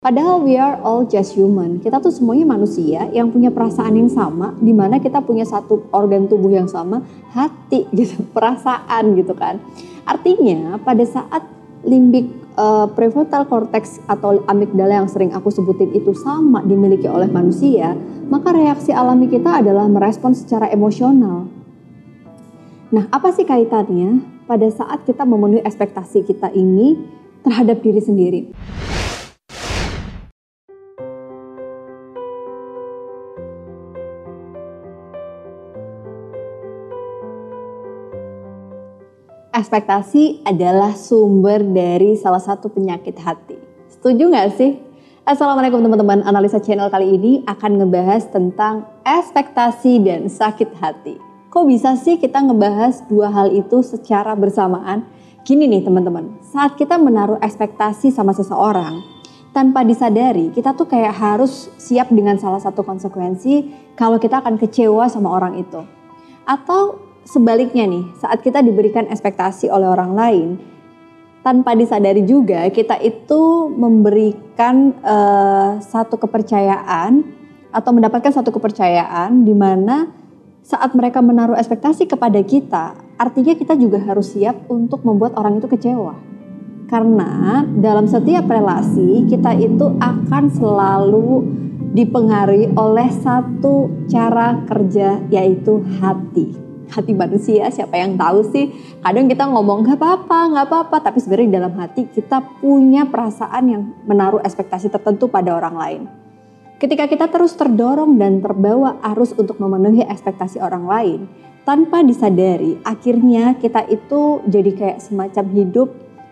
Padahal we are all just human. Kita tuh semuanya manusia yang punya perasaan yang sama, di mana kita punya satu organ tubuh yang sama, hati gitu, perasaan gitu kan. Artinya pada saat limbik uh, prefrontal cortex atau amigdala yang sering aku sebutin itu sama dimiliki oleh manusia, maka reaksi alami kita adalah merespon secara emosional. Nah, apa sih kaitannya pada saat kita memenuhi ekspektasi kita ini terhadap diri sendiri? Ekspektasi adalah sumber dari salah satu penyakit hati. Setuju nggak sih? Assalamualaikum teman-teman, analisa channel kali ini akan ngebahas tentang ekspektasi dan sakit hati. Kok bisa sih kita ngebahas dua hal itu secara bersamaan? Gini nih teman-teman, saat kita menaruh ekspektasi sama seseorang, tanpa disadari kita tuh kayak harus siap dengan salah satu konsekuensi kalau kita akan kecewa sama orang itu. Atau sebaliknya nih, saat kita diberikan ekspektasi oleh orang lain, tanpa disadari juga kita itu memberikan uh, satu kepercayaan atau mendapatkan satu kepercayaan di mana saat mereka menaruh ekspektasi kepada kita, artinya kita juga harus siap untuk membuat orang itu kecewa. Karena dalam setiap relasi kita itu akan selalu dipengaruhi oleh satu cara kerja yaitu hati hati manusia siapa yang tahu sih? Kadang kita ngomong nggak apa-apa nggak apa-apa. Tapi sebenarnya di dalam hati kita punya perasaan yang menaruh ekspektasi tertentu pada orang lain. Ketika kita terus terdorong dan terbawa arus untuk memenuhi ekspektasi orang lain tanpa disadari akhirnya kita itu jadi kayak semacam hidup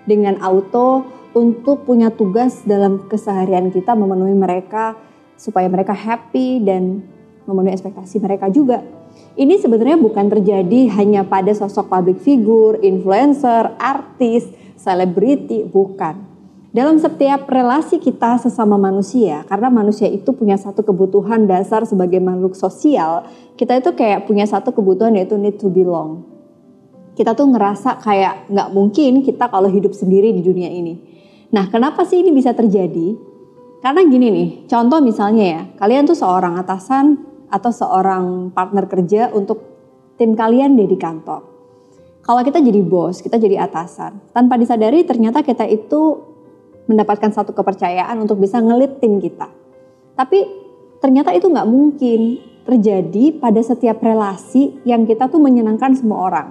dengan auto untuk punya tugas dalam keseharian kita memenuhi mereka supaya mereka happy dan memenuhi ekspektasi mereka juga ini sebenarnya bukan terjadi hanya pada sosok public figure, influencer, artis, selebriti, bukan. Dalam setiap relasi kita sesama manusia, karena manusia itu punya satu kebutuhan dasar sebagai makhluk sosial, kita itu kayak punya satu kebutuhan yaitu need to belong. Kita tuh ngerasa kayak nggak mungkin kita kalau hidup sendiri di dunia ini. Nah, kenapa sih ini bisa terjadi? Karena gini nih, contoh misalnya ya, kalian tuh seorang atasan atau seorang partner kerja untuk tim kalian deh di kantor. Kalau kita jadi bos, kita jadi atasan, tanpa disadari ternyata kita itu mendapatkan satu kepercayaan untuk bisa ngelit tim kita. Tapi ternyata itu nggak mungkin terjadi pada setiap relasi yang kita tuh menyenangkan semua orang.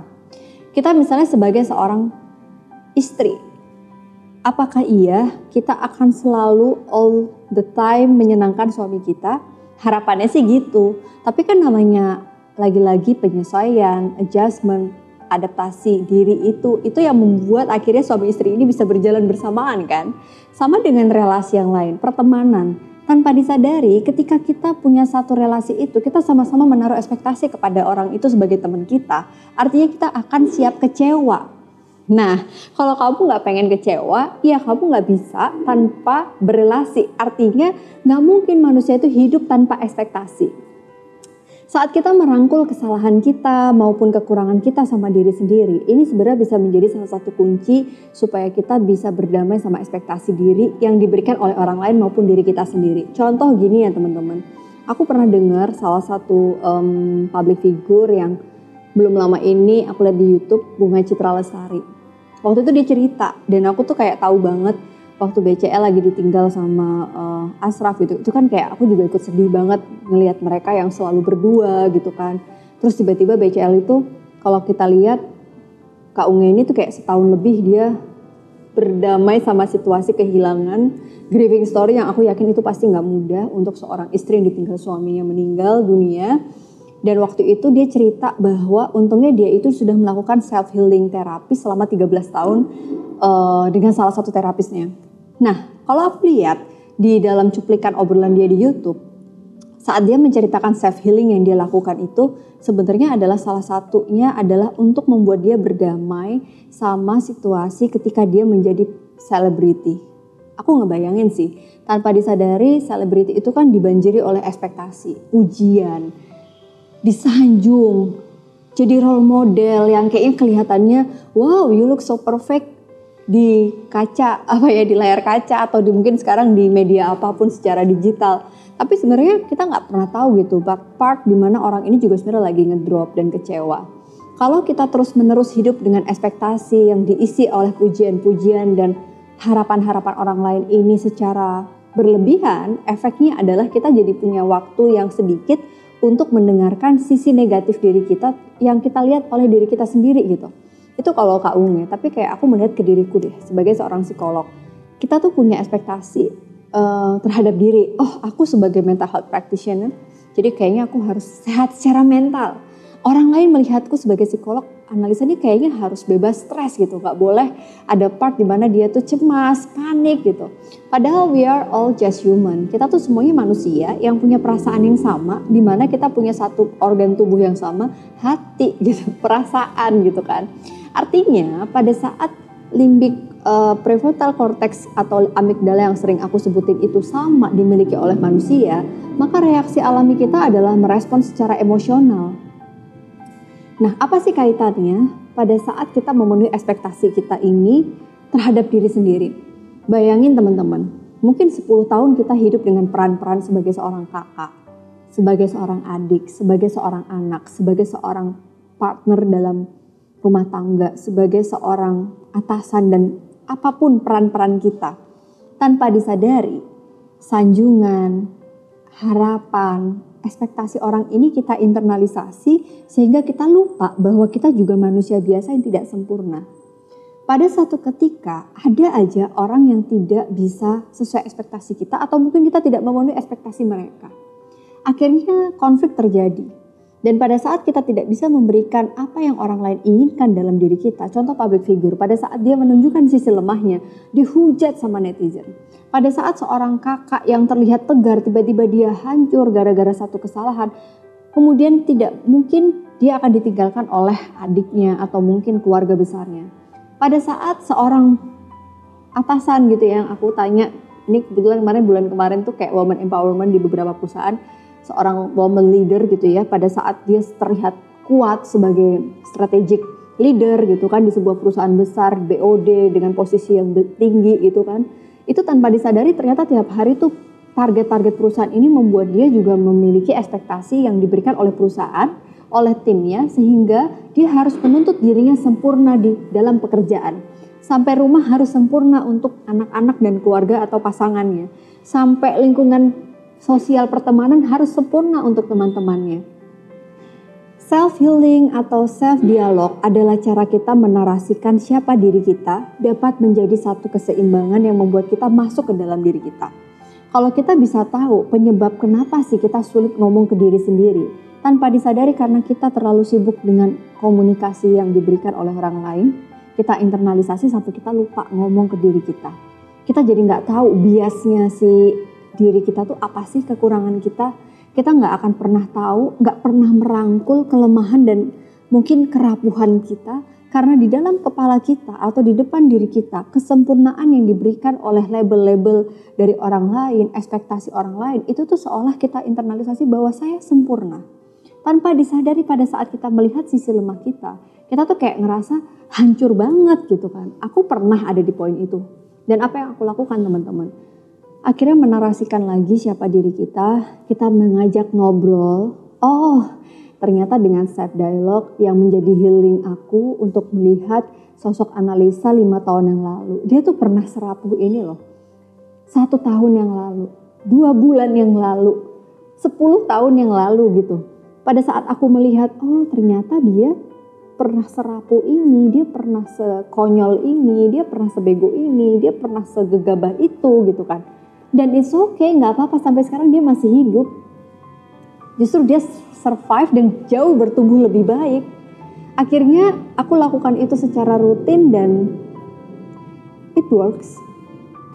Kita misalnya sebagai seorang istri, apakah iya kita akan selalu all the time menyenangkan suami kita? Harapannya sih gitu. Tapi kan namanya lagi-lagi penyesuaian, adjustment, adaptasi diri itu itu yang membuat akhirnya suami istri ini bisa berjalan bersamaan kan. Sama dengan relasi yang lain, pertemanan. Tanpa disadari ketika kita punya satu relasi itu kita sama-sama menaruh ekspektasi kepada orang itu sebagai teman kita. Artinya kita akan siap kecewa Nah, kalau kamu nggak pengen kecewa, ya kamu nggak bisa tanpa berelasi. Artinya nggak mungkin manusia itu hidup tanpa ekspektasi. Saat kita merangkul kesalahan kita maupun kekurangan kita sama diri sendiri, ini sebenarnya bisa menjadi salah satu kunci supaya kita bisa berdamai sama ekspektasi diri yang diberikan oleh orang lain maupun diri kita sendiri. Contoh gini ya teman-teman, aku pernah dengar salah satu um, public figure yang belum lama ini aku lihat di YouTube Bunga Citra Lestari waktu itu dia cerita dan aku tuh kayak tahu banget waktu BCL lagi ditinggal sama uh, Asraf gitu. Itu kan kayak aku juga ikut sedih banget ngelihat mereka yang selalu berdua gitu kan. Terus tiba-tiba BCL itu kalau kita lihat Kak Unge ini tuh kayak setahun lebih dia berdamai sama situasi kehilangan grieving story yang aku yakin itu pasti nggak mudah untuk seorang istri yang ditinggal suaminya meninggal dunia dan waktu itu dia cerita bahwa untungnya dia itu sudah melakukan self healing terapi selama 13 tahun uh, dengan salah satu terapisnya. Nah, kalau aku lihat di dalam cuplikan obrolan dia di YouTube, saat dia menceritakan self healing yang dia lakukan itu sebenarnya adalah salah satunya adalah untuk membuat dia berdamai sama situasi ketika dia menjadi selebriti. Aku ngebayangin sih, tanpa disadari selebriti itu kan dibanjiri oleh ekspektasi, ujian, disanjung, jadi role model yang kayaknya kelihatannya wow you look so perfect di kaca apa ya di layar kaca atau di mungkin sekarang di media apa pun secara digital. Tapi sebenarnya kita nggak pernah tahu gitu part di mana orang ini juga sebenarnya lagi ngedrop dan kecewa. Kalau kita terus menerus hidup dengan ekspektasi yang diisi oleh pujian-pujian dan harapan-harapan orang lain ini secara berlebihan, efeknya adalah kita jadi punya waktu yang sedikit untuk mendengarkan sisi negatif diri kita yang kita lihat oleh diri kita sendiri gitu. Itu kalau Kak ya, tapi kayak aku melihat ke diriku deh sebagai seorang psikolog. Kita tuh punya ekspektasi uh, terhadap diri. Oh, aku sebagai mental health practitioner, jadi kayaknya aku harus sehat secara mental orang lain melihatku sebagai psikolog analisa ini kayaknya harus bebas stres gitu. Nggak boleh ada part di mana dia tuh cemas panik gitu. Padahal we are all just human. Kita tuh semuanya manusia yang punya perasaan yang sama di mana kita punya satu organ tubuh yang sama hati gitu perasaan gitu kan. Artinya pada saat limbik uh, prefrontal cortex atau amigdala yang sering aku sebutin itu sama dimiliki oleh manusia maka reaksi alami kita adalah merespon secara emosional Nah, apa sih kaitannya pada saat kita memenuhi ekspektasi kita ini terhadap diri sendiri? Bayangin teman-teman, mungkin 10 tahun kita hidup dengan peran-peran sebagai seorang kakak, sebagai seorang adik, sebagai seorang anak, sebagai seorang partner dalam rumah tangga, sebagai seorang atasan dan apa pun peran-peran kita. Tanpa disadari, sanjungan, harapan, ekspektasi orang ini kita internalisasi sehingga kita lupa bahwa kita juga manusia biasa yang tidak sempurna. Pada satu ketika ada aja orang yang tidak bisa sesuai ekspektasi kita atau mungkin kita tidak memenuhi ekspektasi mereka. Akhirnya konflik terjadi. Dan pada saat kita tidak bisa memberikan apa yang orang lain inginkan dalam diri kita, contoh public figure, pada saat dia menunjukkan sisi lemahnya, dihujat sama netizen. Pada saat seorang kakak yang terlihat tegar, tiba-tiba dia hancur gara-gara satu kesalahan, kemudian tidak mungkin dia akan ditinggalkan oleh adiknya atau mungkin keluarga besarnya. Pada saat seorang atasan gitu ya, yang aku tanya, ini kebetulan kemarin bulan kemarin tuh kayak woman empowerment di beberapa perusahaan, seorang woman leader gitu ya pada saat dia terlihat kuat sebagai strategic leader gitu kan di sebuah perusahaan besar BOD dengan posisi yang tinggi gitu kan itu tanpa disadari ternyata tiap hari tuh target-target perusahaan ini membuat dia juga memiliki ekspektasi yang diberikan oleh perusahaan oleh timnya sehingga dia harus menuntut dirinya sempurna di dalam pekerjaan sampai rumah harus sempurna untuk anak-anak dan keluarga atau pasangannya sampai lingkungan sosial pertemanan harus sempurna untuk teman-temannya. Self healing atau self dialog adalah cara kita menarasikan siapa diri kita dapat menjadi satu keseimbangan yang membuat kita masuk ke dalam diri kita. Kalau kita bisa tahu penyebab kenapa sih kita sulit ngomong ke diri sendiri tanpa disadari karena kita terlalu sibuk dengan komunikasi yang diberikan oleh orang lain, kita internalisasi sampai kita lupa ngomong ke diri kita. Kita jadi nggak tahu biasnya si diri kita tuh apa sih kekurangan kita, kita nggak akan pernah tahu, nggak pernah merangkul kelemahan dan mungkin kerapuhan kita karena di dalam kepala kita atau di depan diri kita kesempurnaan yang diberikan oleh label-label dari orang lain, ekspektasi orang lain itu tuh seolah kita internalisasi bahwa saya sempurna. Tanpa disadari pada saat kita melihat sisi lemah kita, kita tuh kayak ngerasa hancur banget gitu kan. Aku pernah ada di poin itu. Dan apa yang aku lakukan teman-teman? Akhirnya menarasikan lagi siapa diri kita, kita mengajak ngobrol. Oh, ternyata dengan self dialog yang menjadi healing aku untuk melihat sosok analisa lima tahun yang lalu. Dia tuh pernah serapuh ini loh. Satu tahun yang lalu, dua bulan yang lalu, sepuluh tahun yang lalu gitu. Pada saat aku melihat, oh ternyata dia pernah serapuh ini, dia pernah sekonyol ini, dia pernah sebego ini, dia pernah segegabah itu gitu kan dan it's okay nggak apa-apa. Sampai sekarang dia masih hidup. Justru dia survive dan jauh bertumbuh lebih baik. Akhirnya aku lakukan itu secara rutin dan it works.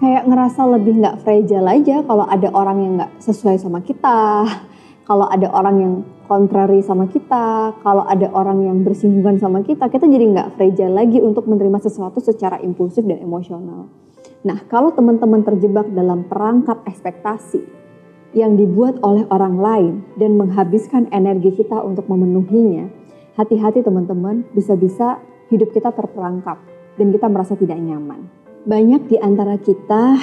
Kayak ngerasa lebih nggak fragile aja kalau ada orang yang nggak sesuai sama kita kalau ada orang yang contrary sama kita, kalau ada orang yang bersinggungan sama kita, kita jadi nggak fragile lagi untuk menerima sesuatu secara impulsif dan emosional. Nah, kalau teman-teman terjebak dalam perangkap ekspektasi yang dibuat oleh orang lain dan menghabiskan energi kita untuk memenuhinya, hati-hati teman-teman, bisa-bisa hidup kita terperangkap dan kita merasa tidak nyaman. Banyak di antara kita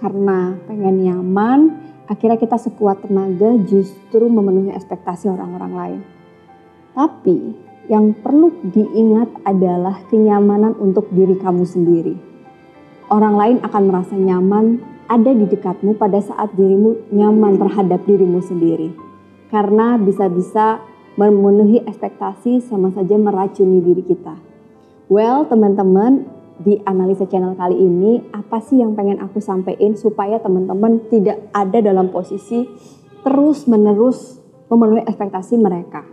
karena pengen nyaman, akhirnya kita sekuat tenaga justru memenuhi ekspektasi orang-orang lain. Tapi yang perlu diingat adalah kenyamanan untuk diri kamu sendiri. Orang lain akan merasa nyaman ada di dekatmu pada saat dirimu nyaman terhadap dirimu sendiri. Karena bisa-bisa memenuhi ekspektasi sama saja meracuni diri kita. Well, teman-teman, di analisa channel kali ini apa sih yang pengen aku sampaikan supaya teman-teman tidak ada dalam posisi terus menerus memenuhi ekspektasi mereka.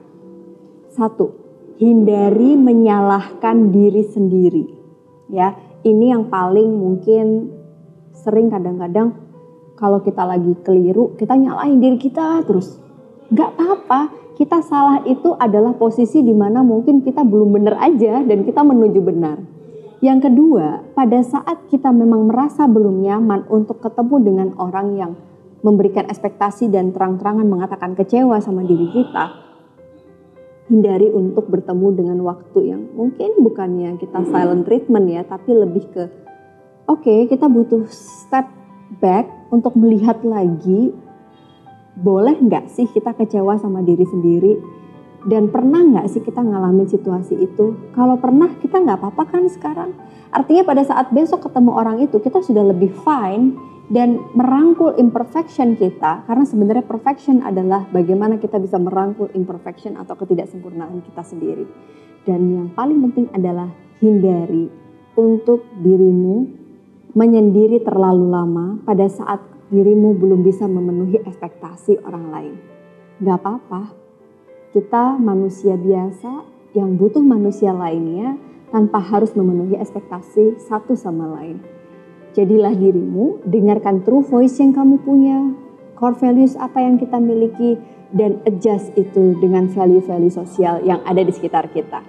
Satu, hindari menyalahkan diri sendiri. Ya, ini yang paling mungkin sering kadang-kadang kalau kita lagi keliru, kita nyalahin diri kita terus. Gak apa-apa, kita salah itu adalah posisi di mana mungkin kita belum benar aja dan kita menuju benar yang kedua, pada saat kita memang merasa belum nyaman untuk ketemu dengan orang yang memberikan ekspektasi dan terang-terangan mengatakan kecewa sama diri kita, hindari untuk bertemu dengan waktu yang mungkin bukannya kita silent treatment ya, tapi lebih ke oke, okay, kita butuh step back untuk melihat lagi boleh nggak sih kita kecewa sama diri sendiri dan pernah nggak sih kita ngalamin situasi itu? Kalau pernah kita nggak apa-apa kan sekarang? Artinya pada saat besok ketemu orang itu kita sudah lebih fine dan merangkul imperfection kita karena sebenarnya perfection adalah bagaimana kita bisa merangkul imperfection atau ketidaksempurnaan kita sendiri. Dan yang paling penting adalah hindari untuk dirimu menyendiri terlalu lama pada saat dirimu belum bisa memenuhi ekspektasi orang lain. Gak apa-apa, kita manusia biasa yang butuh manusia lainnya tanpa harus memenuhi ekspektasi satu sama lain. Jadilah dirimu, dengarkan true voice yang kamu punya, core values apa yang kita miliki, dan adjust itu dengan value-value sosial yang ada di sekitar kita.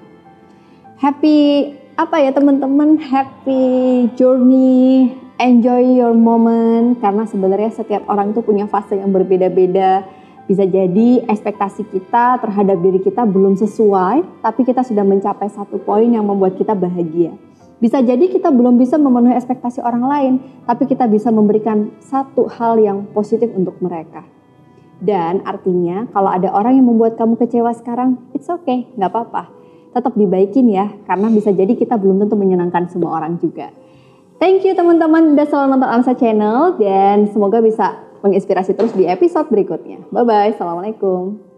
Happy apa ya teman-teman, happy journey, enjoy your moment, karena sebenarnya setiap orang itu punya fase yang berbeda-beda, bisa jadi ekspektasi kita terhadap diri kita belum sesuai, tapi kita sudah mencapai satu poin yang membuat kita bahagia. Bisa jadi kita belum bisa memenuhi ekspektasi orang lain, tapi kita bisa memberikan satu hal yang positif untuk mereka. Dan artinya kalau ada orang yang membuat kamu kecewa sekarang, it's okay, nggak apa-apa. Tetap dibaikin ya, karena bisa jadi kita belum tentu menyenangkan semua orang juga. Thank you teman-teman udah selalu nonton Amsa Channel dan semoga bisa menginspirasi terus di episode berikutnya. Bye-bye, Assalamualaikum.